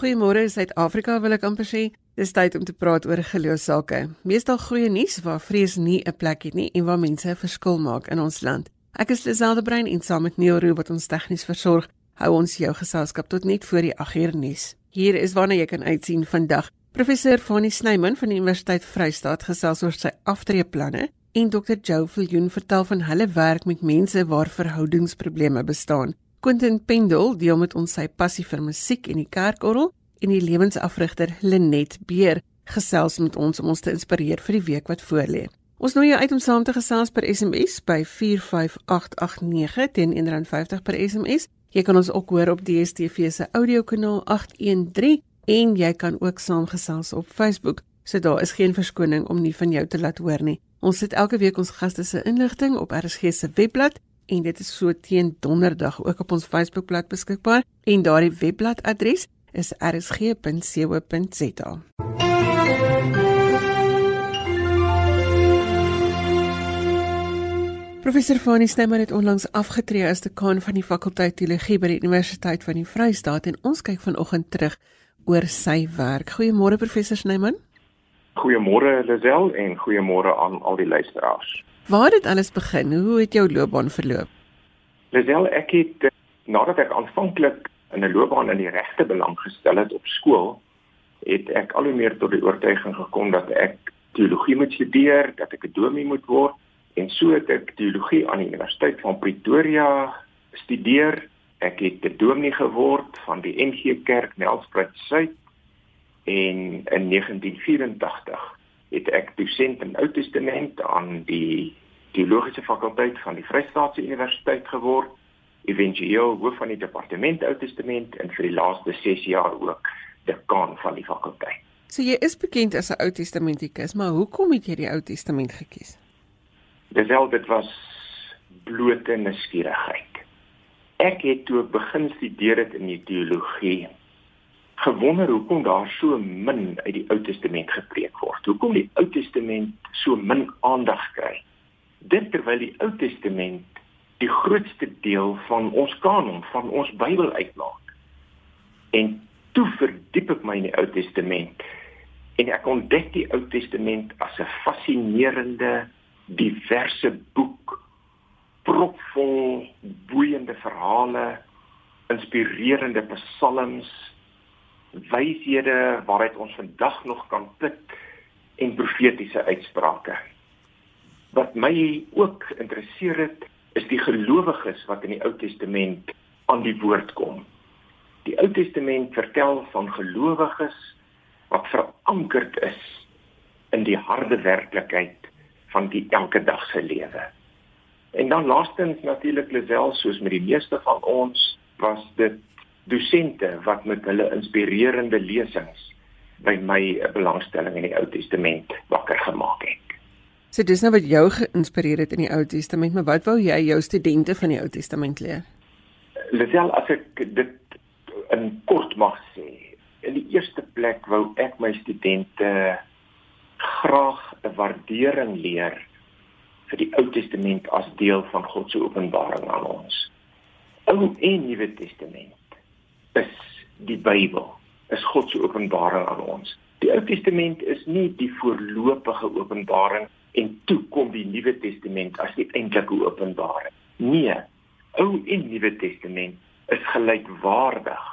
Goeiemôre Suid-Afrika wil ek amper sê. Dis tyd om te praat oor geloofsake. Meestal goeie nuus waar vrees nie 'n plek het nie en waar mense 'n verskil maak in ons land. Ek is Liselde Brein en saam met Neil Roo wat ons tegnies versorg, hou ons jou geselskap tot net voor die 8 uur nuus. Hier is waarna jy kan uitsien vandag. Professor Fanie Snyman van die Universiteit Vryheid gesels oor sy aftreeplanne en Dr. Joe Viljoen vertel van hulle werk met mense waar verhoudingsprobleme bestaan. Quentin Pendel deel met ons sy passie vir musiek en die kerkorgel en die lewensafrigter Lenet Beer gesels met ons om ons te inspireer vir die week wat voorlê. Ons nooi jou uit om saam te gesels per SMS by 45889 teen R1.50 per SMS. Jy kan ons ook hoor op DSTV se audiokanaal 813 en jy kan ook saamgesels op Facebook. So daar is geen verskoning om nie van jou te laat hoor nie. Ons sit elke week ons gaste se inligting op RSG se webblad en dit is so teen donderdag ook op ons Facebookblad beskikbaar en daardie webbladadres is rsg.co.za. Professor Fanie Stemmer het onlangs afgetree as dekaan van die fakulteit teologie by die Universiteit van die Vrystaat en ons kyk vanoggend terug oor sy werk. Goeiemôre professor Snyman. Goeiemôre Lisel en goeiemôre aan al die luisteraars. Waar het dit alles begin? Hoe het jou loopbaan verloop? Lisel, ek het eh, nadat ek aanvanklik in 'n loopbaan in die regte belang gestel het op skool, het ek al hoe meer tot die oortuiging gekom dat ek teologie moet studeer, dat ek 'n dominee moet word en so het ek teologie aan die Universiteit van Pretoria studeer. Ek het 'n dominee geword van die NG Kerk Nelspruit Suid en in 1984 het ek dosent in Ou Testament aan die teologiese fakulteit van die Vrystaatse Universiteit geword, éventueel hoof van die departement Ou Testament en vir die laaste 6 jaar ook dekaan van die fakulteit. So jy is bekend as 'n Ou Testamentikus, maar hoekom het jy die Ou Testament gekies? Disel dit was blote nuuskierigheid. Ek het toe begin studeer het in die teologie gewonder hoekom daar so min uit die Ou Testament gepreek word. Hoekom die Ou Testament so min aandag kry. Dit terwyl die Ou Testament die grootste deel van ons kanon van ons Bybel uitmaak. En toe verdiep ek my in die Ou Testament en ek ontdek die Ou Testament as 'n fascinerende, diverse boek propvol boeiende verhale, inspirerende psalms, wyshede waaruit ons vandag nog kan put en profetiese uitsprake. Wat my ook interesseer het, is die gelowiges wat in die Ou Testament aan die woord kom. Die Ou Testament vertel van gelowiges wat verankerd is in die harde werklikheid van die elke dag se lewe. En dan laastens natuurlik Lisel soos met die meeste van ons was dit dosente wat met hulle inspirerende lesings by my belangstelling in die Ou Testament wakker gemaak het. So dis nou wat jou geïnspireer het in die Ou Testament, maar wat wou jy jou studente van die Ou Testament leer? Lisel, as ek dit in kort mag sê, in die eerste plek wou ek my studente graag 'n waardering leer vir die Ou Testament as deel van God se openbaring aan ons. Ou en Nuwe Testament is die Bybel, is God se openbaring aan ons. Die Ou Testament is nie die voorlopige openbaring en toe kom die Nuwe Testament as die eintlike openbaring. Nee, Ou en Nuwe Testament is gelykwaardig.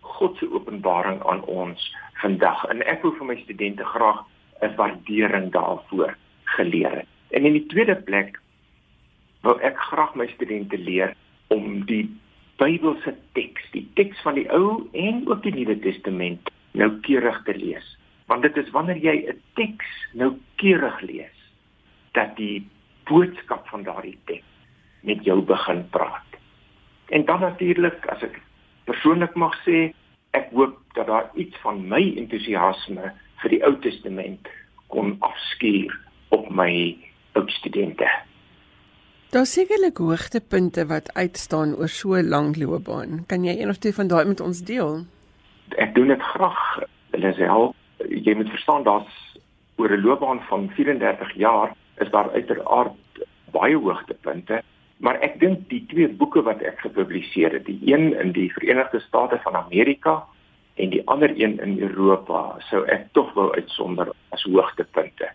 God se openbaring aan ons vandag. En ek wil vir my studente graag 'n waardering daarvoor geleer het. En in die tweede plek wil ek graag my studente leer om die Bybelse teks, die teks van die Ou en ook die Nuwe Testament noukeurig te lees. Want dit is wanneer jy 'n teks noukeurig lees dat die boodskap van daardie teks met jou begin praat. En dan natuurlik, as ek persoonlik mag sê, ek hoop dat daar iets van my entoesiasme vir die Ou Testament kon afskuur op my studente. Daar sekerlik hoogtepunte wat uitstaan oor so 'n lang loopbaan. Kan jy een of twee van daai met ons deel? Ek doen dit graag. Lisel, jy moet verstaan daar's oor 'n loopbaan van 34 jaar is daar uiteraard baie hoogtepunte, maar ek dink die twee boeke wat ek gepubliseer het, die een in die Verenigde State van Amerika en die ander een in Europa sou ek tog wou uitsonder as hoogtepunte.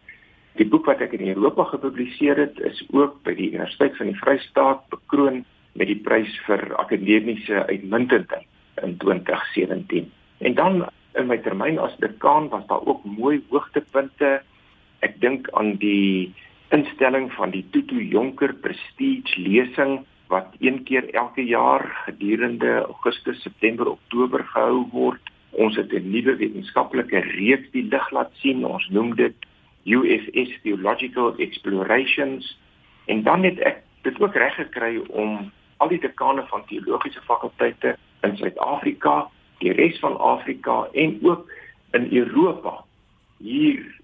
Die boek wat ek in Europa gepubliseer het, is ook by die Universiteit van die Vrystaat bekroon met die prys vir akademiese uitmuntendheid in 2017. En dan in my termyn as dekaan was daar ook mooi hoogtepunte. Ek dink aan die instelling van die Tutu Jonker Prestige lesing wat een keer elke jaar gedurende Augustus, September, Oktober gehou word. Ons het 'n nuwe wetenskaplike reeks die lig laat sien. Ons noem dit UFS Theological Explorations. En dan het ek dit ook reg gekry om al die dekane van teologiese fakulteite in Suid-Afrika, die res van Afrika en ook in Europa hier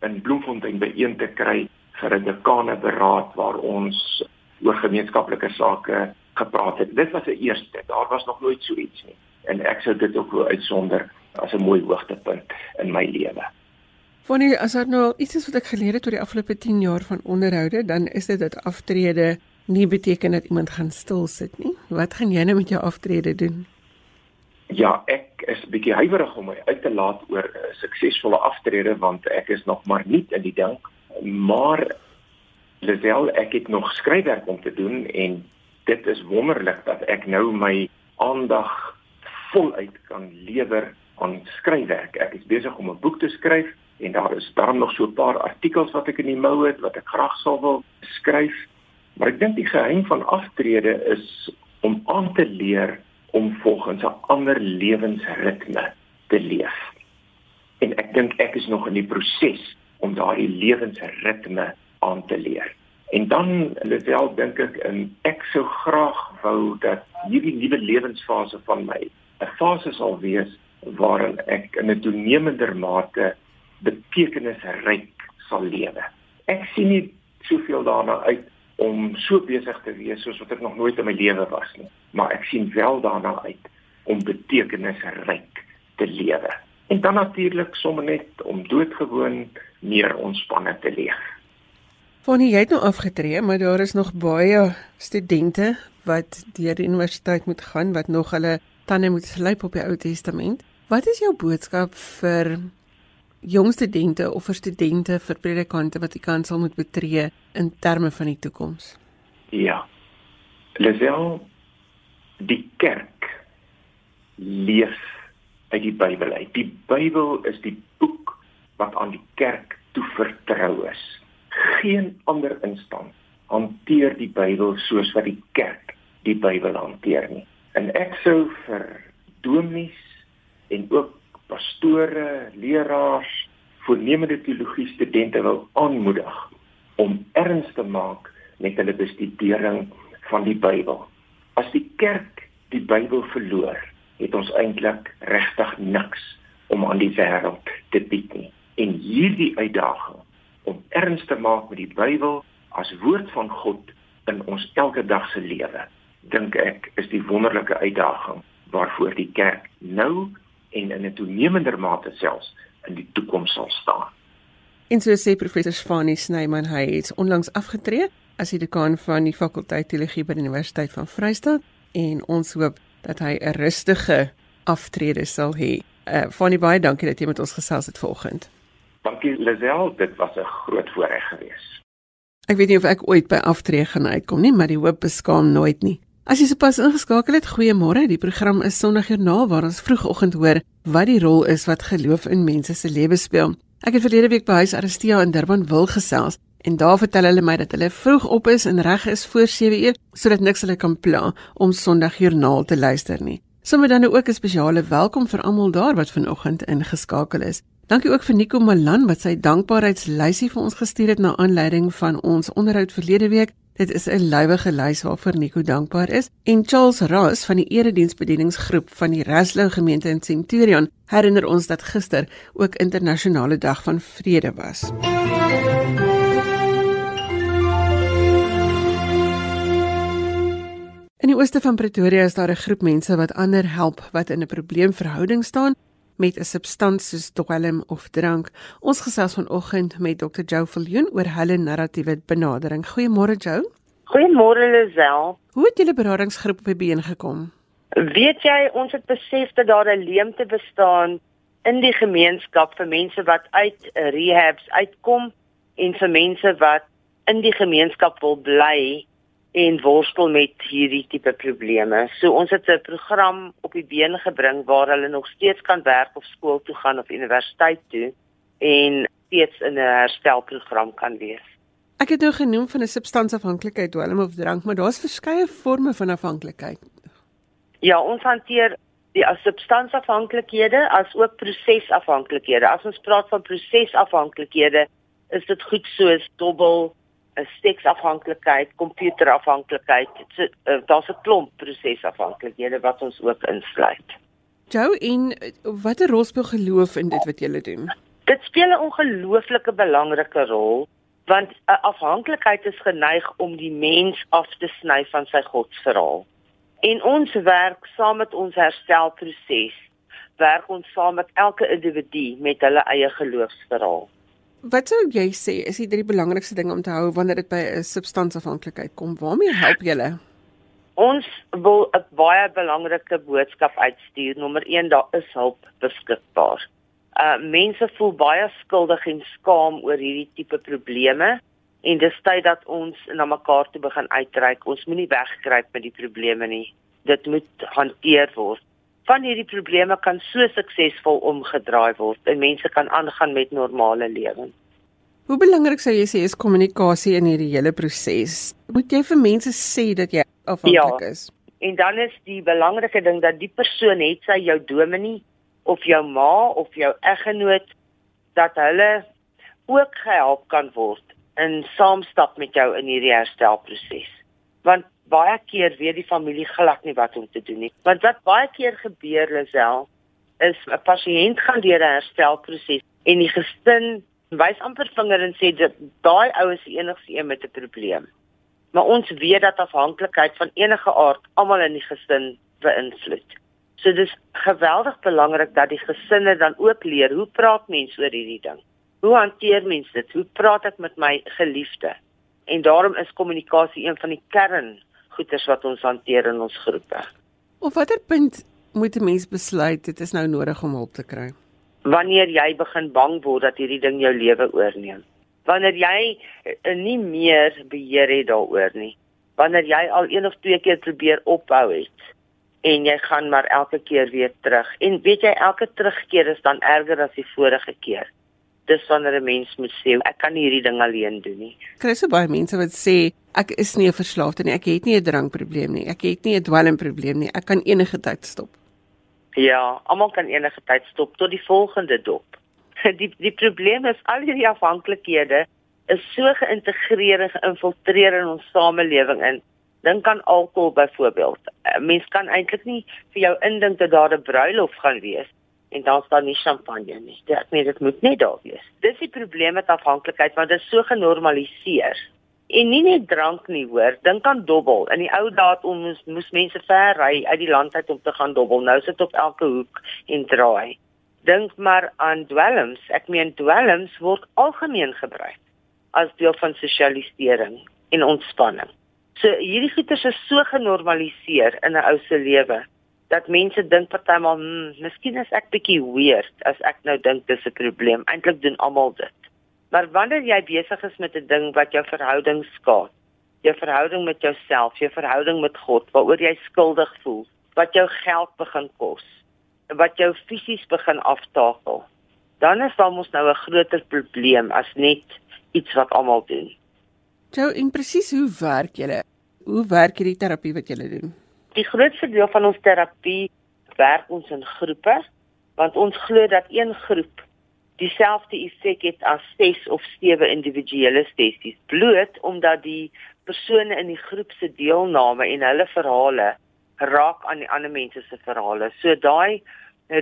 in Bloemfontein byeen te kry vir 'n dekane beraad waar ons oor gemeenskaplike sake gepraat het. Dit was 'n eerste. Daar was nog nooit so iets nie. En ek sou dit ook wou uitsonder as 'n mooi hoogtepunt in my lewe. Wanneer as dit nou iets is wat ek geleer het oor die afgelope 10 jaar van onderhoude, dan is dit dat aftrede nie beteken dat iemand gaan stil sit nie. Wat gaan jy nou met jou aftrede doen? Ja, ek is bietjie huiwerig om my uit te laat oor 'n suksesvolle aftrede want ek is nog maar nie in die ding, maar Lisel, ek het nog skryfwerk om te doen en dit is wonderlik dat ek nou my aandag voluit kan lewer aan skryfwerk. Ek is besig om 'n boek te skryf en daar is dan nog so 'n paar artikels wat ek in die mou het wat ek graag sou wil skryf. Maar ek dink die geheim van aftrede is om aan te leer om volgens 'n ander lewensritme te leef. En ek dink ek is nog in die proses om daardie lewensritme aan te leer. En dan wel dink ek in ek sou graag wou dat hierdie nuwe lewensfase van my 'n fase sal wees waarin ek in 'n toenemender mate betekenisryk sal lewe. Ek sien nie soveel daarna uit om so besig te wees soos wat ek nog nooit in my lewe was nie, maar ek sien wel daarna uit om betekenisryk te lewe. En dan natuurlik sommer net om doodgewoon meer ontspanne te leef. Fanny, jy het nou afgetree, maar daar is nog baie studente wat deur die universiteit moet gaan wat nog hulle tande moet slyp op die Ou Testament. Wat is jou boodskap vir jong studente of vir studente vir predikante wat die kans sal moet betree in terme van die toekoms? Ja. Lisel die kerk leef uit die Bybel uit. Die Bybel is die boek wat aan die kerk toevertrou is geen ander instansie hanteer die Bybel soos wat die kerk die Bybel hanteer nie. En ek sou vir dominees en ook pastore, leraars, voornemende teologie studente wil aanmoedig om erns te maak met hulle bestudering van die Bybel. As die kerk die Bybel verloor, het ons eintlik regtig niks om aan die wêreld te bied nie. En hierdie uitdaging om erns te maak met die Bybel as woord van God in ons elke dag se lewe. Dink ek is die wonderlike uitdaging waarvoor die kerk nou en in 'n toenemender mate selfs in die toekoms sal staan. En so sê professor Fani Snyman, hy het onlangs afgetree as die dekaan van die fakulteit teologie by die Universiteit van Vryheid en ons hoop dat hy 'n rustige aftrede sal hê. Uh, Fani baie dankie dat jy met ons gesels het vanoggend. Dankie Lisel, dit was 'n groot voorreg geweest. Ek weet nie of ek ooit by aftree gaan uitkom nie, maar die hoop beskaam nooit nie. As jy sopas ingeskakel het, goeiemôre. Die program is Sondagjoernaal waar ons vroegoggend hoor wat die rol is wat geloof in mense se lewe speel. Ek het verlede week by huis Aristia in Durban wil gesels en daar vertel hulle my dat hulle vroeg op is en reg is voor 7uur sodat niks hulle kan pla om Sondagjoernaal te luister nie. Sommige dan ook 'n spesiale welkom vir almal daar wat vanoggend ingeskakel is. Dankie ook vir Nico Malan wat sy dankbaarheidslysie vir ons gestuur het na aanleiding van ons onderhoud verlede week. Dit is 'n lywige lys waarvoor Nico dankbaar is. En Charles Ross van die erediensbedieningsgroep van die Raslouw gemeente in Centurion herinner ons dat gister ook internasionale dag van vrede was. In die ooste van Pretoria is daar 'n groep mense wat ander help wat in 'n probleemverhouding staan met 'n substansie soos dwelm of drank. Ons gesels vanoggend met Dr. Jo Viljoen oor hulle narratiewe benadering. Goeiemôre Jo. Goeiemôre Lisel. Hoe het julle beradingsgroep op die been gekom? Weet jy, ons het besef dat daar 'n leemte bestaan in die gemeenskap vir mense wat uit rehabs uitkom en vir mense wat in die gemeenskap wil bly en worstel met hierdie tipe probleme. So ons het 'n program op die been gebring waar hulle nog steeds kan werk of skool toe gaan of universiteit toe en steeds in 'n herstelprogram kan wees. Ek het nou genoem van 'n substansafhanklikheid, dwelm of drank, maar daar's verskeie forme van afhanklikheid. Ja, ons hanteer die substansafhanklikhede as ook prosesafhanklikhede. As ons praat van prosesafhanklikhede, is dit goed soos dobbel seksafhanklikheid, komputerafhanklikheid. So, uh, Daar's 'n klomp prosesafhanklikhede wat ons ook insluit. Jou en watter rol speel geloof in dit wat jy doen? Dit speel 'n ongelooflike belangrike rol want 'n afhanklikheid is geneig om die mens af te sny van sy godsverhaal. En ons werk saam met ons herstelproses. Werk ons saam met elke individu met hulle eie geloofsverhaal. Wat sou jy sê is die drie belangrikste dinge om te hou wanneer dit by 'n substansafhanklikheid kom? Waarmee help julle? Ons wil 'n baie belangrike boodskap uitstuur. Nommer 1, daar is hulp beskikbaar. Uh mense voel baie skuldig en skaam oor hierdie tipe probleme en dis tyd dat ons na mekaar toe begin uitreik. Ons moenie wegkruip met die probleme nie. Dit moet hanteer word van hierdie probleme kan so suksesvol omgedraai word en mense kan aangaan met normale lewens. Hoe belangrik sou jy sê is kommunikasie in hierdie hele proses? Moet jy vir mense sê dat jy afhanklik ja, is? En dan is die belangrike ding dat die persoon het sy jou dominee of jou ma of jou eggenoot dat hulle ook gehelp kan word in saamstap met jou in hierdie herstelproses. Want baie keer weet die familie glad nie wat om te doen nie. Want wat baie keer gebeur Lisel is 'n pasiënt gaan deur 'n herstelproses en die gesin wys amper vinger en sê dat daai ou is die enigste een met 'n probleem. Maar ons weet dat afhanklikheid van enige aard almal in die gesin beïnvloed. So dis geweldig belangrik dat die gesinne dan ook leer hoe praat mense oor hierdie ding? Hoe hanteer mense dit? Hoe praat ek met my geliefde? En daarom is kommunikasie een van die kern goeders wat ons hanteer in ons groepe. Op watter punt moet 'n mens besluit dit is nou nodig om hulp te kry? Wanneer jy begin bang word dat hierdie ding jou lewe oorneem. Wanneer jy uh, nie meer beheer het daaroor nie. Wanneer jy al een of twee keer probeer ophou het en jy gaan maar elke keer weer terug. En weet jy elke terugkeer is dan erger as die vorige keer dis wanneer 'n mens moet sê ek kan nie hierdie ding alleen doen nie. Kry so baie mense wat sê ek is nie 'n verslaafde nie, ek het nie 'n drankprobleem nie, ek het nie 'n dwelmprobleem nie, ek kan enige tyd stop. Ja, almal kan enige tyd stop tot die volgende dop. Die die probleem is al hierdie afhanklikhede is so geïntegreer en geïnfiltreer in ons samelewing in. Dink aan alkohol byvoorbeeld. Mens kan eintlik nie vir jou indink dat daar 'n bruilof gaan wees en dan staan nie champagne nie. Dit nee, dit moet net daar wees. Dis die probleem met afhanklikheid want dit is so genormaliseer. En nie net drank nie, hoor, dink aan dobbel. In die ou dae om moes, moes mense ver ry uit die land uit om te gaan dobbel. Nou sit op elke hoek en draai. Dink maar aan dwelms. Ek meen dwelms word algemeen gebruik as deel van sosialisering en ontspanning. So hierdie goeters is so genormaliseer in 'n ou se lewe dat mense dink partymal, hmm, miskien is ek bietjie weird as ek nou dink dis 'n probleem. Eintlik doen almal dit. Maar wanneer jy besig is met 'n ding wat jou verhouding skaad, jou verhouding met jouself, jou verhouding met God, waaroor jy skuldig voel, wat jou geld begin kos, wat jou fisies begin aftakel, dan is daar mos nou 'n groter probleem as net iets wat almal doen. Jou en presies hoe werk julle? Hoe werk hierdie terapie wat julle doen? Die grootste deel van ons terapie werk ons in groepe want ons glo dat een groep dieselfde effek het as ses of sewe individuele sessies bloot omdat die persone in die groep se deelname en hulle verhale raak aan die ander mense se verhale. So daai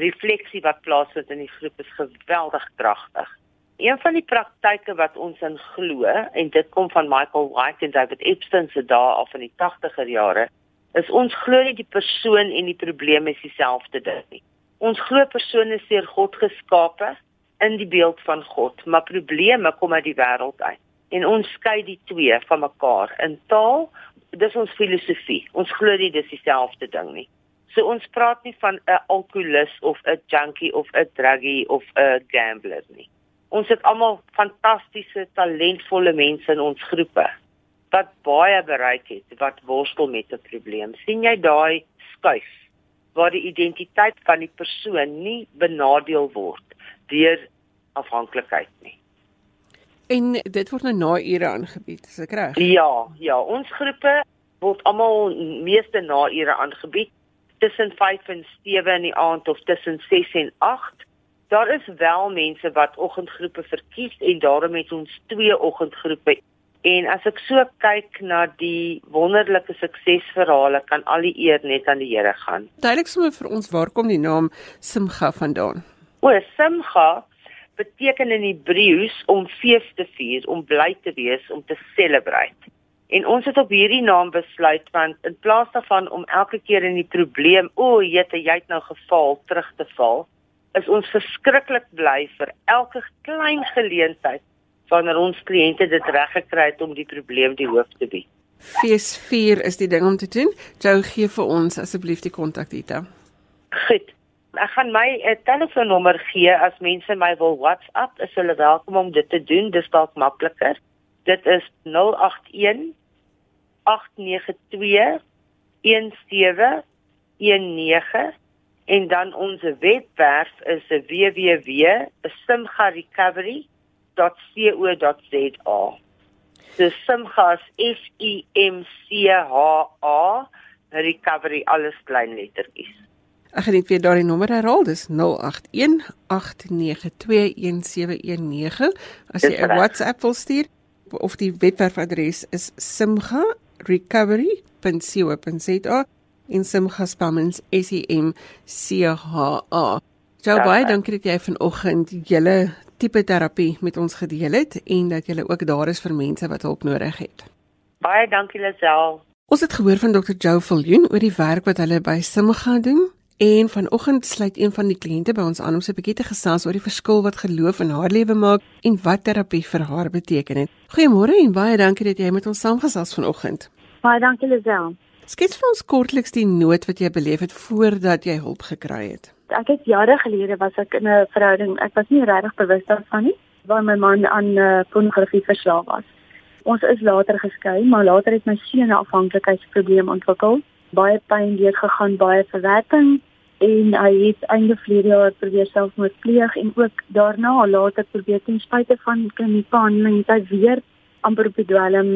refleksie wat plaasvind in die groep is geweldig kragtig. Een van die praktyke wat ons in glo en dit kom van Michael White en David Epstein se dae af in die 80er jare is ons glo nie die persoon en die probleem is dieselfde ding nie. Ons glo persone is deur God geskape in die beeld van God, maar probleme kom uit die wêreld uit. En ons skei die twee van mekaar. In taal, dis ons filosofie. Ons glo nie dis dieselfde ding nie. So ons praat nie van 'n alkoholist of 'n junkie of 'n druggie of 'n gambler nie. Ons het almal fantastiese, talentvolle mense in ons groepe wat baie bereik het, wat worstel met 'n probleem. sien jy daai skuif waar die identiteit van die persoon nie benadeel word deur afhanklikheid nie. En dit word nou na ure aangebied, is ek reg? Ja, ja, ons groepe word almal meeste na ure aangebied tussen 5 en 7 in die aand of tussen 6 en 8. Daar is wel mense wat oggendgroepe verkies en daarom het ons twee oggendgroepe. En as ek so kyk na die wonderlike suksesverhale, kan al die eer net aan die Here gaan. Duidelik sommer vir ons waar kom die naam Simga vandaan? O, Simga beteken in Hebreëus om fees te vier, om bly te wees, om te celebrate. En ons het op hierdie naam besluit want in plaas daarvan om elke keer in die probleem, o, jette, jy het nou geval, terug te val, is ons verskriklik bly vir elke klein geleentheid wanneer ons kliënte dit reg gekry het om die probleem die hoof te bied. Fees 4 is die ding om te doen. Jou gee vir ons asseblief die kontakdetail. Goed. Ek gaan my uh, telefoonnommer gee as mense my wil WhatsApp, is hulle welkom om dit te doen. Dis dalk makliker. Dit is 081 892 1719 en dan ons webwerf is www.simgarecovery.co.za. So Simga is S I M C H A recovery alles klein lettertjies. Ek gaan net weer daardie nommer herhaal. Dis 0818921719. As jy 'n WhatsApp wil stuur of die webwerfadres is simgarecovery.co.za en Simga spelmens S I M C H A. Jou baie dankie dat jy vanoggend julle tipe terapie met ons gedeel het en dat jy ook daar is vir mense wat hulp nodig het. Baie dankie Lisel. Ons het gehoor van Dr. Joe Viljoen oor die werk wat hulle by Simga doen. En vanoggend sluit een van die kliënte by ons aan om sy bietjie te gesels oor die verskil wat geloof in haar lewe maak en wat terapie vir haar beteken het. Goeiemôre en baie dankie dat jy met ons saamgesels vanoggend. Baie dankie Lisel. Skets vir ons kortliks die nood wat jy beleef het voordat jy hulp gekry het. Ek het jare gelede was ek in 'n verhouding. Ek was nie regtig bewus daarvan nie, waar my man aan uh, pornografie verslaaf was. Ons is later geskei, maar later het my seun 'n afhanklikheidsprobleem ontwikkel baie pyn deur gegaan, baie verwerking en hy het einde verlede jaar probeer selfmoord pleeg en ook daarna later probeer ten spyte van kliniekbehandeling hy weer amper op die dwelm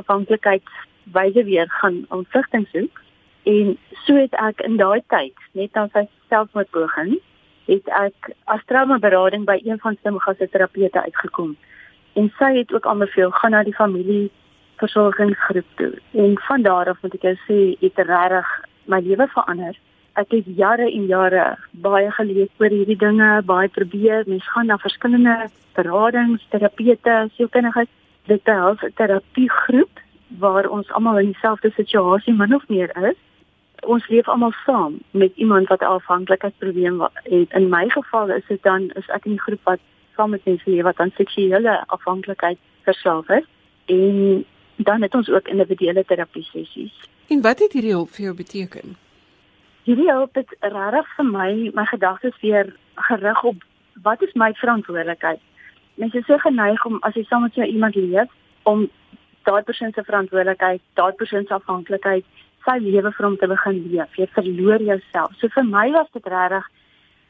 afhanklikheid wyse weer gaan ontvlugting soek en so het ek in daai tyd net aan sy selfmoordpoging het ek as traumaberading by een van Simgasse terapeute uitgekom en sy het ook aanbeveel gaan na die familie versorgingsgroep toe. En van daar af moet ek jou sê, het regtig my lewe verander. Ek het jare en jare baie gelees oor hierdie dinge, baie probeer, mens gaan na verskillende beradings, terapeute, sielkundiges, dit is 'n terapiegroep waar ons almal in dieselfde situasie min of meer is. Ons leef almal saam met iemand wat 'n afhanklikheidsprobleem het. In my geval is dit dan is ek in die groep wat saam met mense leef wat aan seksuele afhanklikheid verslaaf is. En dan het ons ook individuele terapie sessies. En wat het hierdie hulp vir jou beteken? Hierdie hulp het regtig vir my my gedagtes weer gerig op wat is my verantwoordelikheid? Mense is so geneig om as jy saam met so iemand leef om daai persoon se verantwoordelikheid, daai persoon se afhanklikheid, sy lewe vir hom te begin leef. Jy verloor jouself. So vir my was dit regtig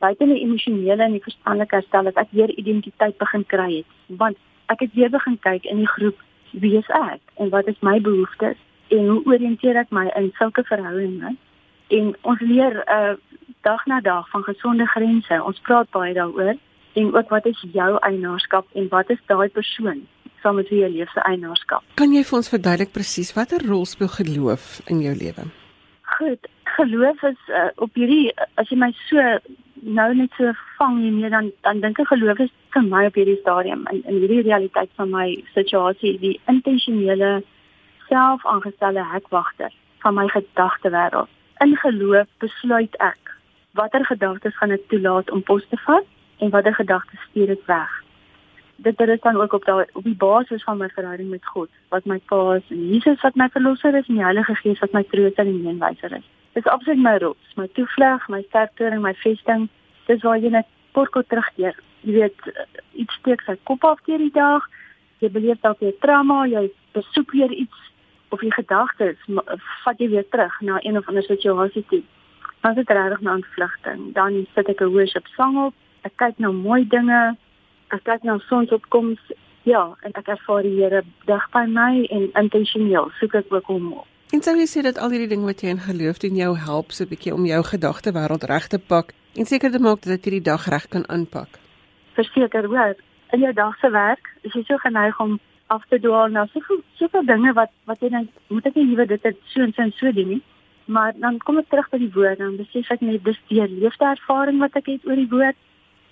buite die emosionele en die verstandelike herstel dat ek weer identiteit begin kry het, want ek het weer begin kyk in die groep wie is ek en wat is my behoeftes en hoe orienteer ek my in sulke verhoudinge? En ons leer uh dag na dag van gesonde grense. Ons praat baie daaroor en ook wat is jou eienaarskap en wat is daai persoon saam met wie jy leef se eienaarskap? Kan jy vir ons verduidelik presies watter rol speel geloof in jou lewe? Goed, geloof is uh, op hierdie as jy my so nou net so vang hiermee dan dan dink ek geloof is vir my op hierdie stadium in in hierdie realiteit van my situasie die intentionele selfaangestelde hekwagter van my gedagtewêreld. In geloof besluit ek watter gedagtes gaan ek toelaat om pos te vat en watter gedagtes stuur ek weg. Dit is dan ook op daai op die basis van my verhouding met God, wat my Pa is en Jesus wat my verlosser is en die Heilige Gees wat my trooster en meenwyser is. Dis absoluut my rots, my toevlug, my sterktoring, my vesting. Dis waar jy net porko terugkeer. Jy weet iets steek sy kop af deur die dag. Jy beleef dalk 'n trauma, jy besoek weer iets of jy gedagtes vat jy weer terug na een of ander situasie toe. Dan is dit regtig 'n ontvlugting. Dan sit ek 'n worship sang op. Ek kyk na mooi dinge. Ek kyk na sonsopkoms. Ja, en ek ervaar die Here dig by my en intentioneel soek ek ook hom op. En sou jy sê dat al hierdie ding wat jy in geloof doen jou help so 'n bietjie om jou gedagte wêreld reg te pak en seker te maak dat jy die dag reg kan aanpak? Verseker hoor, in jou dag se werk is jy so geneig om af te dwaal na soveel soveel dinge wat wat jy dink moet ek nie liewer dit so en so en so doen nie. Maar dan kom ek terug by die woord en besef ek net dis die leefde ervaring wat ek het oor die woord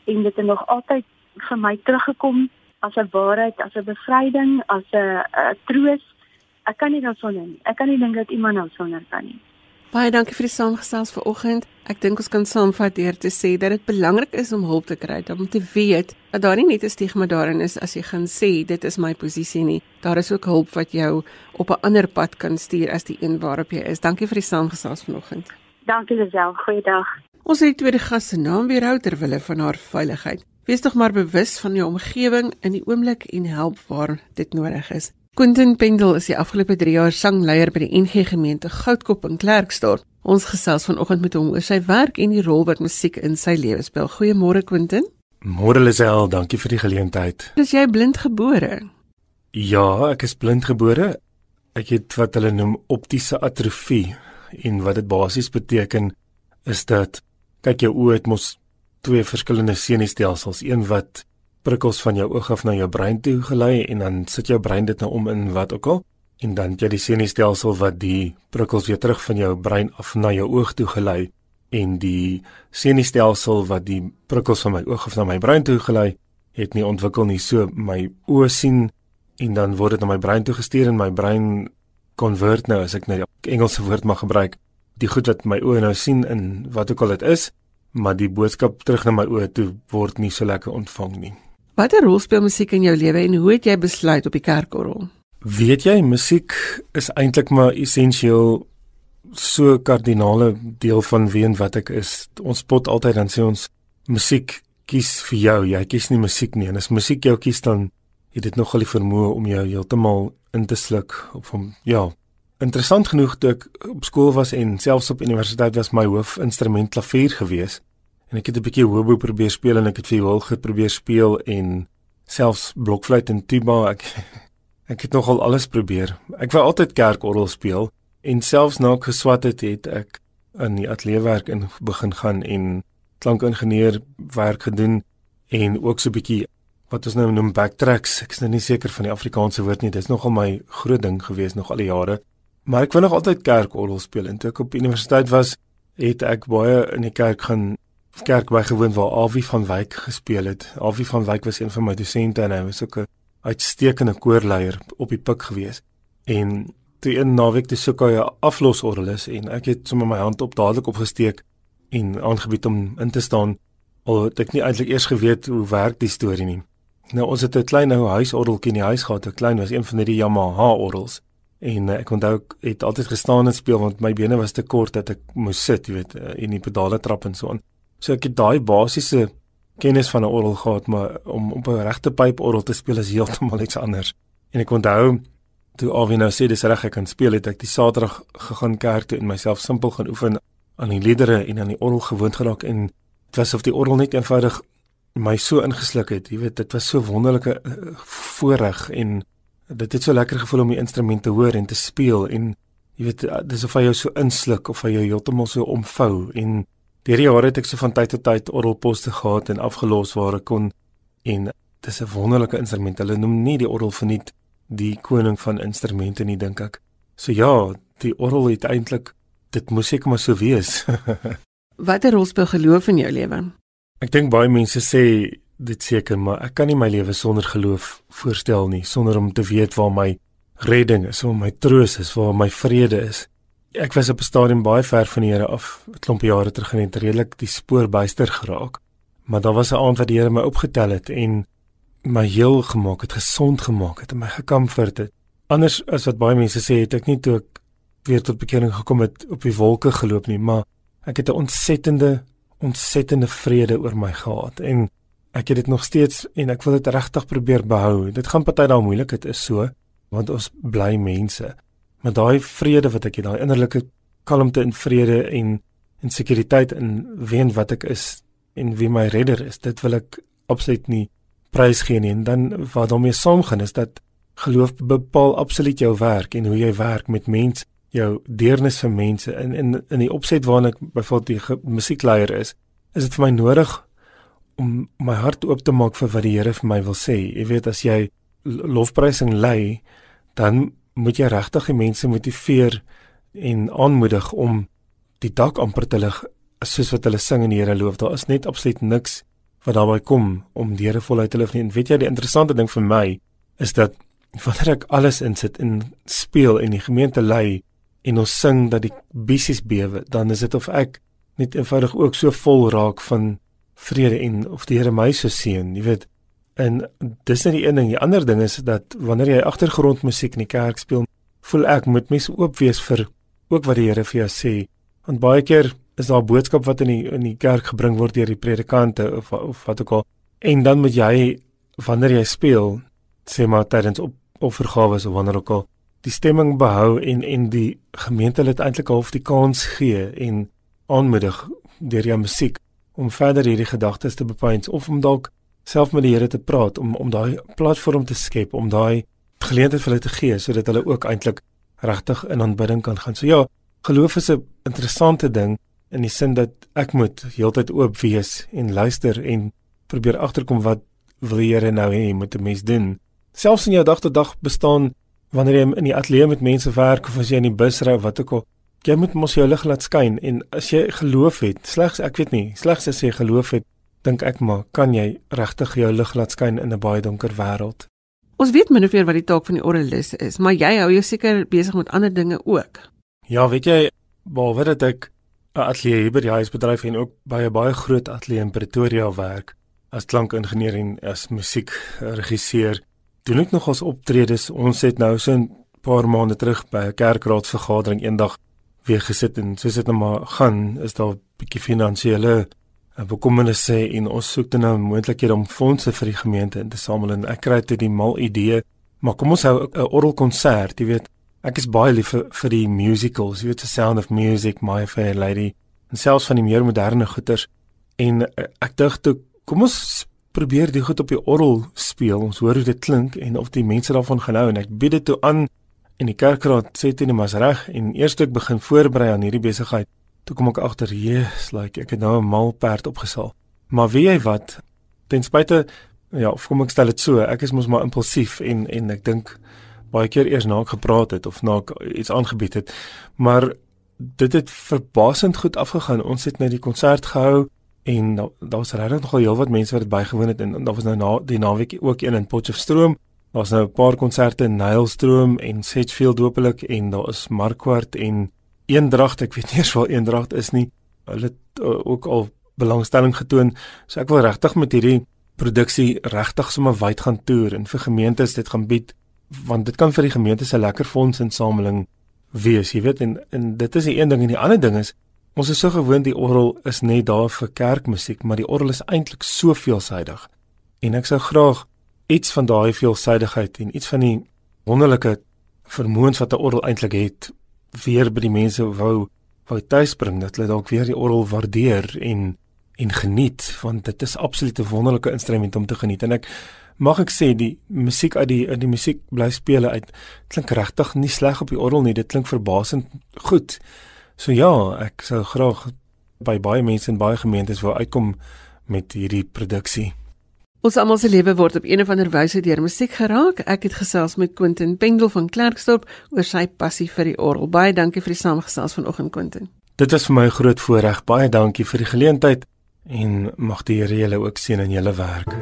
en dit het nog altyd vir my teruggekom as 'n waarheid, as 'n bevryding, as 'n troos ek kan nie dan sonder nie. Ek kan nie dink dat iemand nou sonder kan nie. Baie dankie vir die saamgesels vanoggend. Ek dink ons kan saamvat deur te sê dat dit belangrik is om hulp te kry, om te weet dat daar nie net 'n stigma daarin is as jy gaan sê dit is my posisie nie. Daar is ook hulp wat jou op 'n ander pad kan stuur as die een waarop jy is. Dankie vir die saamgesels vanoggend. Dankie Lisel. Goeiedag. Ons het die tweede gas se naam weer hou ter wille van haar veiligheid. Wees tog maar bewus van jou omgewing in die oomblik en help waar dit nodig is. Quentin Pendel is die afgelope 3 jaar sangleier by die NG gemeente Goudkop in Klerksdorp. Ons gesels vanoggend met hom oor sy werk en die rol wat musiek in sy lewe speel. Goeiemôre Quentin. Môre Lisel, dankie vir die geleentheid. Is jy blind gebore? Ja, ek is blind gebore. Ek het wat hulle noem optiese atrofie en wat dit basies beteken is dat kyk jou oë het mos twee verskillende senuistelsels, een wat prikkels van jou oog af na jou brein toe gelei en dan sit jou brein dit nou om in wat ook al. En dan jy die senuistelsel wat die prikkels weer terug van jou brein af na jou oog toe gelei en die senuistelsel wat die prikkels van my oog af na my brein toe gelei het nie ontwikkel nie. So my oë sien en dan word dit na my brein toe gestuur en my brein konvert nou as ek net die Engelse woord mag gebruik die goed wat my oë nou sien in wat ook al dit is maar die boodskap terug na my oë toe word nie so lekker ontvang nie Watter rol speel musiek in jou lewe en hoe het jy besluit op die kerkorrel? Weet jy, musiek is eintlik maar essensieel so kardinale deel van wie en wat ek is. Ons spot altyd dan sê ons musiek kies vir jou. Jy kies nie musiek nie. En as musiek jou kies dan het dit nogal die vermoë om jou heeltemal in te sluk of om ja, interessant genoeg toe ek op skool was en selfs op universiteit was my hoofinstrument klavier geweest en ek het 'n bietjie hobo probeer speel en ek het viool geprobeer speel en selfs blokfluit en tuba ek ek het nogal alles probeer. Ek wou altyd kerkorgel speel en selfs na ek geswat het het ek in die ateljee werk in begin gaan en klankingenieur werk gedoen en ook so 'n bietjie wat ons nou noem backtracks. Ek is nou nie seker van die Afrikaanse woord nie dis nogal my groot ding gewees nog al die jare maar ek wou nog altyd kerkorgel speel en toe ek op universiteit was het ek baie in die kerk gaan kerk bygewoon waar Awie van Wyk gespeel het. Awie van Wyk was een van my dosente en hy was ook 'n uitstekende koorleier op die pik gewees. En toe een naweek te soek hy 'n aflosorgel is en ek het sommer my hand op dadelik opgesteek en aangebied om in te staan al het ek nie eintlik eers geweet hoe werk die storie nie. Nou ons het 'n klein ou huisorgeltjie in die huis gehad, 'n klein was een van die Yamaha orgels. En uh, ek onthou ek het altyd gestaan en speel want my bene was te kort dat ek moes sit, jy weet, uh, in die pedale trap en so aan. So ek het daai basiese kennis van 'n orgel gehad, maar om op 'n regte pyporgel te speel is heeltemal iets anders. En ek onthou toe Alvin nou sê dis reg ek kan speel, het ek die Saterdag gegaan kerk toe en myself simpel gaan oefen aan die liedere en aan die orgel gewoond geraak en dit was of die orgel net eenvoudig my so ingesluk het. Jy weet, dit was so wonderlike uh, voorreg en dit het so lekker gevoel om die instrument te hoor en te speel en jy weet dis of hy jou so insluk of hy jou heeltemal so omvou en Deur die jare het ek so van tyd tot tyd orgelposte gehad en afgelos waar ek kon en dis 'n wonderlike instrument. Hulle noem nie die orgel verniet die koning van instrumente nie, dink ek. So ja, die orgel het eintlik dit moes ek maar so wees. Watter rol speel geloof in jou lewe? Ek dink baie mense sê dit seker, maar ek kan nie my lewe sonder geloof voorstel nie, sonder om te weet waar my redding is, waar my troos is, waar my vrede is. Ek was op 'n stadium baie ver van die Here af, 'n klomp jare terug en het redelik die spoor byster geraak. Maar daar was 'n aand wat die Here my opgetel het en my heel gemaak het, gesond gemaak het en my gekomfort het. Anders as wat baie mense sê, het ek nie toe ek weer tot bekering gekom het op die wolke geloop nie, maar ek het 'n ontsettende ontsettende vrede oor my gehad en ek het dit nog steeds en ek wil dit regtig probeer behou. Dit gaan party daai moeilik dit is so want ons bly mense. Maar daai vrede wat ek het, daai innerlike kalmte en vrede en en sekuriteit in wie en wat ek is en wie my redder is, dit wil ek absoluut nie prys gee nie. En dan wat daarmee saamgaan is dat geloof bepaal absoluut jou werk en hoe jy werk met mense jou deernis vir mense in in in die opset waarna ek byvoorbeeld die musiekleier is, is dit vir my nodig om my hart oop te maak vir wat die Here vir my wil sê. Jy weet as jy lofprysing lei, dan moet jy regtig die mense motiveer en aanmoedig om die dak amper te lig soos wat hulle sing en die Here loof. Daar is net absoluut niks wat daarby kom om die Here voluit te lief nie. En weet jy die interessante ding vir my is dat wanneer ek alles insit en speel en die gemeente lei en ons sing dat die bissies bewe, dan is dit of ek net eenvoudig ook so vol raak van vrede en of die Here my so seën, jy weet. En dis net die een ding, die ander ding is dat wanneer jy agtergrondmusiek in die kerk speel, voel ek moet mens oop wees vir ook wat die Here vir jou sê. Want baie keer is daar 'n boodskap wat in die in die kerk gebring word deur die predikante of of wat ook al. En dan moet jy wanneer jy speel, sê maar tydens op offergawe of wanneer ook al die stemming behou en en die gemeente het eintlik half die kans gee en aanmoedig deur jou musiek om verder hierdie gedagtes te bepaal of om dalk self met die Here te praat om om daai platform te skep om daai geleentheid vir hulle te gee sodat hulle ook eintlik regtig in aanbidding kan gaan. So ja, geloof is 'n interessante ding in die sin dat ek moet heeltyd oop wees en luister en probeer agterkom wat wil die Here nou hê moet 'n mens doen. Selfs in jou dag tot dag bestaan wanneer jy in die ateljee met mense werk of as jy in die bus ry of wat ook al, jy moet mos jou lig laat skyn en as jy geloof het, slegs ek weet nie, slegs as jy geloof het, dink ek maar kan jy regtig jou lig laat skyn in 'n baie donker wêreld. Ons weet min of meer wat die taak van die orgelis is, maar jy hou jou seker besig met ander dinge ook. Ja, weet jy, behalwe dat ek 'n ateljee hier by die huisbedryf en ook by 'n baie groot ateljee in Pretoria werk as klankingenieur en as musiekregisseur, doen ek nog ons optredes. Ons het nou so 'n paar maande terug by 'n kerkraadsvergadering eendag weer gesit en soos dit nou maar gaan, is daar 'n bietjie finansiële eh, bekommernisse en ons soek dan nou moontlikhede om fondse vir die gemeente in te samel en ek kry dit die mal idee, maar kom ons hou 'n orgelkonsert, jy weet. Ek is baie lief vir, vir die musicals, jy weet, The Sound of Music, My Fair Lady en selfs van die meer moderne goeters en eh, ek dink toe kom ons probeer die goed op die orgel speel. Ons hoor hoe dit klink en of die mense daarvan gehou en ek bied dit toe aan en die kerkraad sê dit net maar reg en eers toe ek begin voorberei aan hierdie besigheid, toe kom ek agter, "Jesus, like ek het nou 'n mal perd opgesaal." Maar weet jy wat? Ten spyte ja, kom ek stel dit so, ek is mos maar impulsief en en ek dink baie keer eers na ek gepraat het of na ek iets aangebied het. Maar dit het verbasend goed afgegaan. Ons het net die konsert gehou en daar was regtig nogal heelwat mense wat dit bygewoon het en daar was nou na die naweek ook een in Potchefstroom. Daar was nou 'n paar konserte in Nylstroom en Sedgefield hopelik en daar is Markwart en Eendracht. Ek weet nie eers waar Eendracht is nie. Hulle het uh, ook al belangstelling getoon. So ek wil regtig met hierdie produksie regtig sommer wyd gaan toer en vir gemeentes dit gaan bied want dit kan vir die gemeente se lekker fondsinsameling wees, jy weet en en dit is die een ding en die ander ding is Ons is so gewoond die orgel is net daar vir kerkmusiek, maar die orgel is eintlik so veelsidig. En ek sou graag iets van daai veelsidigheid en iets van die wonderlike vermoëns wat 'n orgel eintlik het, weer by die mense wou wou tuisbring dat hulle dalk weer die orgel waardeer en en geniet, want dit is absoluut 'n wonderlike instrument om te geniet. En ek mag ek sê die musiek uit die die musiek bly speel uit klink regtig nie sleg op die orgel nie, dit klink verbasend goed. So ja, ek sou graag by baie mense en baie gemeentes wou uitkom met hierdie produksie. Ons almal se lewe word op een of ander wyse deur musiek geraak. Ek het gesels met Quentin Pendel van Klerksdorp oor sy passie vir die orgel. Baie dankie vir die samegesels vanoggend Quentin. Dit was vir my 'n groot voorreg. Baie dankie vir die geleentheid en mag die Here julle ook seën in julle werk.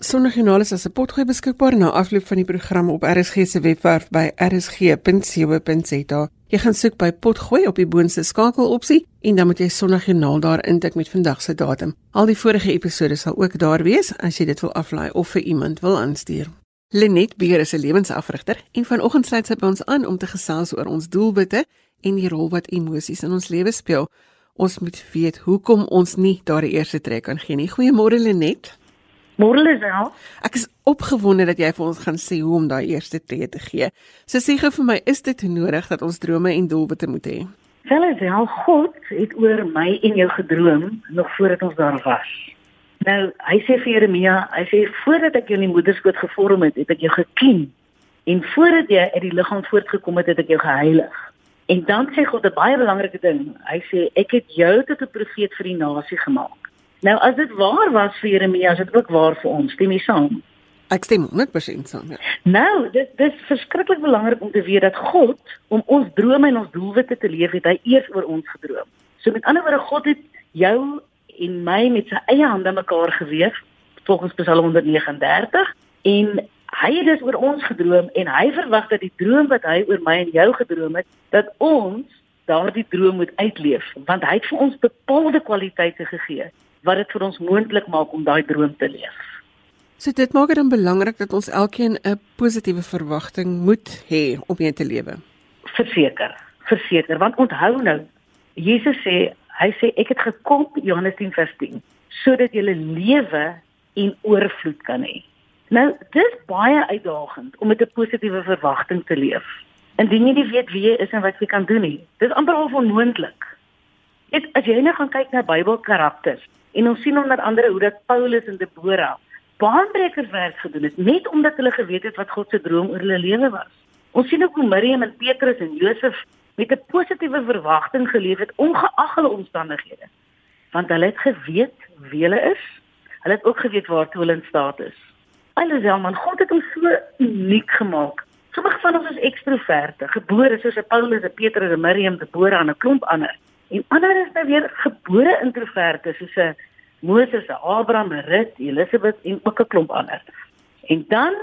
Sonnegenaal is as 'n potgooi beskikbaar na afloop van die program op RSG se webwerf by rsg.co.za. Jy gaan soek by Potgooi op die boonste skakelopsie en dan moet jy Sondagjoernaal daar intik met vandag se datum. Al die vorige episode sal ook daar wees as jy dit wil aflaai of vir iemand wil aanstuur. Lenet Beer is 'n lewensafrigter en vanoggend sluit sy by ons aan om te gesels oor ons doelwitte en die rol wat emosies in ons lewe speel. Ons moet weet hoekom ons nie daardie eerste trek kan gee nie. Goeiemôre Lenet. Môre Lisel. Ek is opgewonde dat jy vir ons gaan sê hoe om daai eerste tree te gee. So sê gou vir my, is dit nodig dat ons drome en doelwitte moet hê? Wel Lisel, God het oor my en jou gedroom nog voordat ons daar was. Nou, hy sê vir Jeremia, hy sê voordat ek jou in die moederskoot gevorm het, het ek jou geken en voordat jy uit die liggaam voortgekom het, het ek jou geheilig. En dan sê God 'n baie belangrike ding. Hy sê ek het jou tot 'n profeet vir die nasie gemaak. Nou as dit waar was vir Jeremia, is dit ook waar vir ons, stem jy saam? Ek stem 100% saam. Ja. Nou, dit dis verskriklik belangrik om te weet dat God om ons drome en ons doelwitte te leef, het hy eers oor ons gedroom. So met ander woorde, God het jou en my met sy eie hande mekaar geweef volgens Psalm 139 en hy het dus oor ons gedroom en hy verwag dat die droom wat hy oor my en jou gedroom het, dat ons daardie droom moet uitleef want hy het vir ons bepaalde kwaliteite gegee wat dit vir ons moontlik maak om daai droom te leef. So dit maak dit dan belangrik dat ons elkeen 'n positiewe verwagting moet hê om mee te lewe. Verseker, verseker, want onthou nou, Jesus sê, hy sê ek het gekom Johannes 10:10 sodat jy lewe en oorvloed kan hê. Nou, dis baie uitdagend om met 'n positiewe verwagting te leef. Indien jy nie weet wie jy is en wat jy kan doen nie, dis amper al onmoontlik. Dit as jy nou gaan kyk na Bybelkarakters, En ons sien onder andere hoe dat Paulus en Deborah baanbrekerswerk gedoen het net omdat hulle geweet het wat God se droom oor hulle lewe was. Ons sien ook hoe Miriam en Petrus en Josef met 'n positiewe verwagting geleef het ongeag hulle omstandighede. Want hulle het geweet wie hulle is. Hulle het ook geweet waartoe hulle in staat is. Alhoewel man God het ons so uniek gemaak. Sommige van ons is ekstroverte, gebore soos Paulus, Petrus, Miriam, Deborah en 'n klomp ander. En ander is nou weer gebore introverte soos 'n Moses, Abraham, Rut, Elisabeth en ook 'n klomp ander. En dan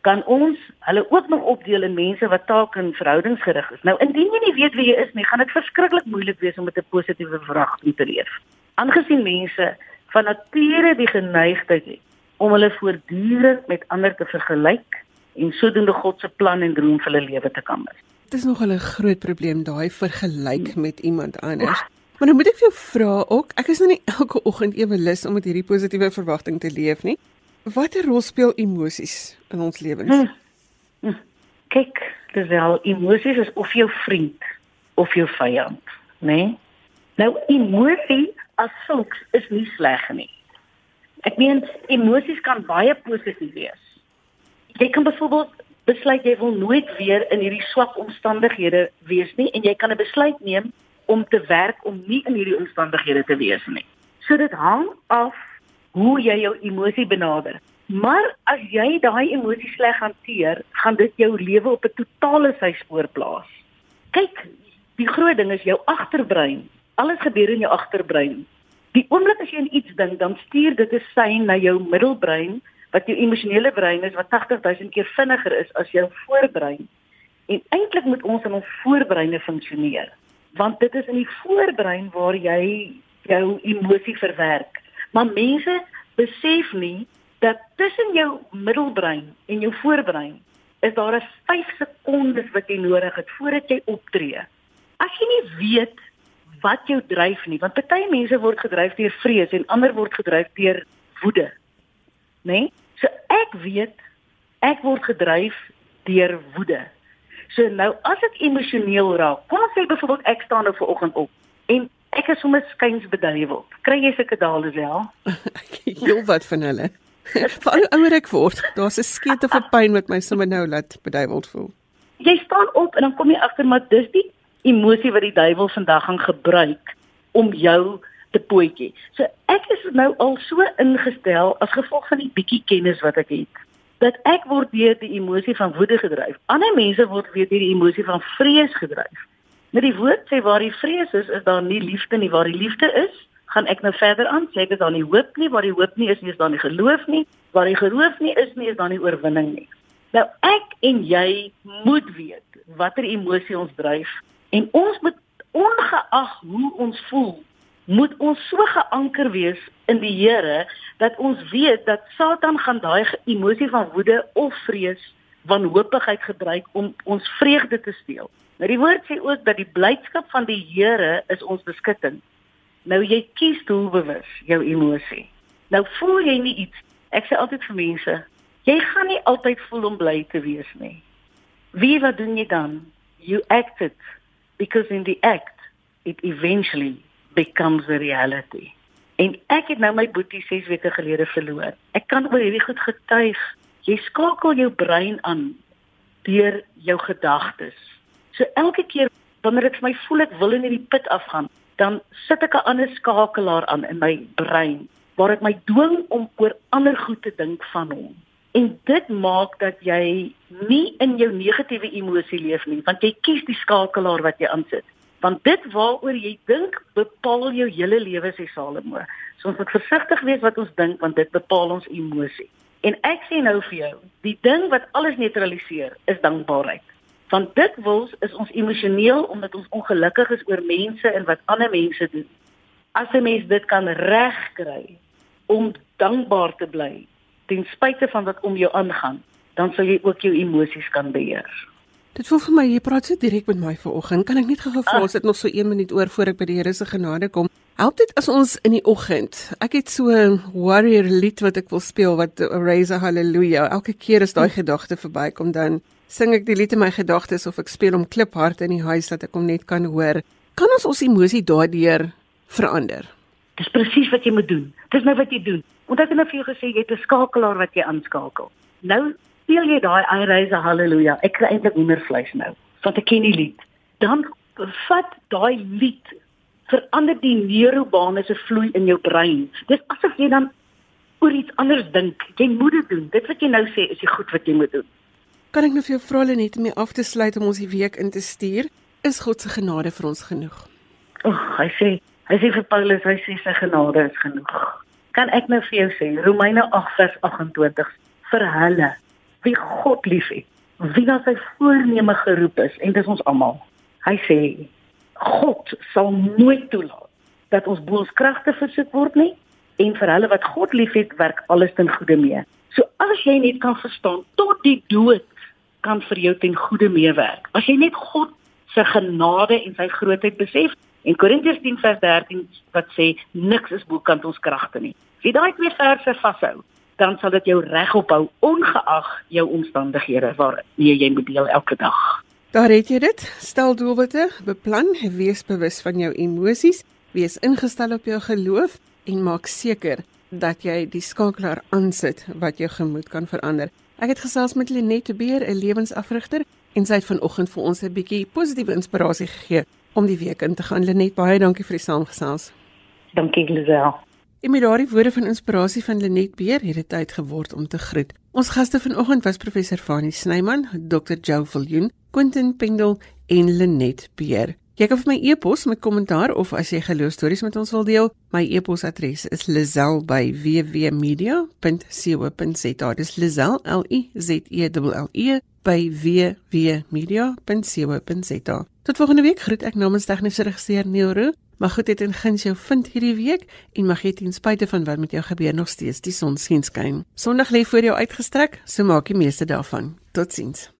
kan ons hulle ook nog opdeel in mense wat taak en verhoudingsgerig is. Nou indien jy nie weet wie jy is nie, gaan dit verskriklik moeilik wees om met 'n positiewe verwagting te leef. Aangesien mense van nature die geneigtheid het om hulle voortdurend met ander te vergelyk en sodoende God se plan en droom vir hulle lewe te kan mis. Dit is nog 'n groot probleem daai vergelyk met iemand anders. Maar nou moet ek vir jou vra ook, ek is nou nie elke oggend ewe lus om met hierdie positiewe verwagting te leef nie. Watter rol speel emosies in ons lewens? Hm. Hm. Kyk, dis wel emosies is of jou vriend of jou vyand, né? Nee? Nou emosie as sulks is nie sleg nie. Ek meen emosies kan baie positief wees. Jy kan byvoorbeeld besluit jy wil nooit weer in hierdie swak omstandighede wees nie en jy kan 'n besluit neem om te werk om nie in hierdie omstandighede te wees nie. So dit hang af hoe jy jou emosie benader. Maar as jy daai emosie sleg hanteer, gaan dit jou lewe op 'n totale syspoor plaas. Kyk, die groot ding is jou agterbrein. Alles gebeur in jou agterbrein. Die oomblik as jy aan iets dink, dan stuur dit 'n sein na jou middelbrein wat jou emosionele brein is wat 80000 keer vinniger is as jou voorbrein. En eintlik moet ons in ons voorbreine funksioneer, want dit is in die voorbrein waar jy jou emosie verwerk. Maar mense besef nie dat tussen jou middelbrein en jou voorbrein is daar 'n 5 sekondes wat jy nodig het voordat jy optree. As jy nie weet wat jou dryf nie, want party mense word gedryf deur vrees en ander word gedryf deur woede. Né? Nee? So ek weet ek word gedryf deur woede. So nou as ek emosioneel raak, kom ons sê byvoorbeeld ek staan nou vanoggend op en ek is sommer skuins beduiwel. Kry jy sulke dale wel? Jy wat van hulle. Veral ouer ek word, daar's 'n skeet of 'n pyn wat my sommer nou laat beduiweld voel. Jy staan op en dan kom jy agter maar dis die emosie wat die duiwel vandag gaan gebruik om jou te pootjie. So ek is nou al so ingestel as gevolg van die bietjie kennis wat ek het dat ek word deur die emosie van woede gedryf. Ander mense word weer deur die emosie van vrees gedryf. Met die woord sê waar die vrees is, is daar nie liefde nie. Waar die liefde is, gaan ek nou verder aan. Sê dit daar nie hoop nie, waar die hoop nie is nie, is daar nie geloof nie. Waar die geloof nie is nie, is daar nie oorwinning nie. Nou ek en jy moet weet watter emosie ons dryf en ons moet ongeag hoe ons voel, moet ons so geanker wees in die Here dat ons weet dat Satan gaan daai emosie van woede of vrees, wanhoopigheid gebruik om ons vreugde te steel. Nou die woord sê ook dat die blydskap van die Here is ons beskutting. Nou jy kies doelbewus jou emosie. Nou voel jy nie iets. Ek sê altyd vir mense, jy gaan nie altyd voel om bly te wees nie. Wie wat doen jy dan? You act it because in the act it eventually becomes a reality. En ek het nou my boetie 6 weke gelede verloor. Ek kan oor hierdie goed getuig. Jy skakel jou brein aan deur jou gedagtes. So elke keer wanneer dit vir my voel ek wil in hierdie put afgaan, dan sit ek 'n ander skakelaar aan in my brein waar ek my dwing om oor ander goed te dink van hom. En dit maak dat jy nie in jou negatiewe emosie leef nie, want jy kies die skakelaar wat jy aansit want dit waaroor jy dink bepaal jou hele lewe sê Salomo. So ons moet versigtig wees wat ons dink want dit bepaal ons emosie. En ek sê nou vir jou, die ding wat alles neutraliseer is dankbaarheid. Want dit wils is ons emosioneel omdat ons ongelukkig is oor mense en wat ander mense doen. As 'n mens dit kan regkry om dankbaar te bly ten spyte van wat om jou aangaan, dan sal jy ook jou emosies kan beheer. Dit voel vir my jy praat so direk met my vanoggend. Kan ek net gou vra as dit nog so 1 minuut oor voor ek by die Here se genade kom? Help dit as ons in die oggend. Ek het so 'n warrior lied wat ek wil speel wat raise a hallelujah. Elke keer as daai gedagte verbykom dan sing ek die lied in my gedagtes of ek speel hom kliphard in die huis dat ek hom net kan hoor. Kan ons ons emosie daardeur verander? Dis presies wat jy moet doen. Dis nou wat jy doen. Want ek het net vir jou gesê jy het 'n skakelaar wat jy aanskakel. Nou speel jy daai I raise a hallelujah. Ek kry eintlik hoendervleis nou, want ek ken die lied. Dan vat daai lied verander die neurobane se vloei in jou brein. Dis asof jy dan oor iets anders dink. Jy moet dit doen. Dit wat jy nou sê is die goed wat jy moet doen. Kan ek nou vir jou vra net om mee af te sluit om ons die week in te stuur? Is God se genade vir ons genoeg? Ag, hy sê, hy sê vir Paulus, hy sê sy genade is genoeg. Kan ek nou vir jou sê Romeine 8:28 vir hulle wie God liefhet, wie na sy voorneme geroep is en dis ons almal. Hy sê God sal nooit toelaat dat ons bo ons kragte versit word nie en vir hulle wat God liefhet, werk alles ten goeie mee. So as jy net kan verstaan tot die dood kan vir jou ten goeie meewerk. As jy net God se genade en sy grootheid besef en Korintiërs 10:13 wat sê niks is bo kant ons kragte nie. As jy daai twee verse vashou, dan sal dit jou reg ophou ongeag jou omstandighede waarmee jy moet deel elke dag. Daar het jy dit. Stel doelwitte, beplan, wees bewus van jou emosies, wees ingestel op jou geloof en maak seker dat jy die skakelaar aansit wat jou gemoed kan verander. Ek het gesels met Lenette Beer, 'n lewensafrigter, en sy het vanoggend vir ons 'n bietjie positiewe inspirasie gegee om die week in te gaan. Lenette, baie dankie vir die saamgesels. Dankie, Lisel. En met daardie woorde van inspirasie van Lenet Beer het dit tyd geword om te groet. Ons gaste vanoggend was professor Fanie Snyman, Dr. Jo Viljoen, Quentin Pendel en Lenet Beer. Jy kan vir my e-pos met kommentaar of as jy geloostories met ons wil deel, my e-posadres is lizel@wwmedia.co.za. Dis lizel L I Z E L E by wwmedia.co.za. Tot volgende week groet ek namens tegniese regisseur Neil Roo. Mag goed dit en guns jou vind hierdie week en mag jy ten spyte van wat met jou gebeur nog steeds die son skyn. Sondag lê voor jou uitgestrek, so maak die meeste daarvan. Totsiens.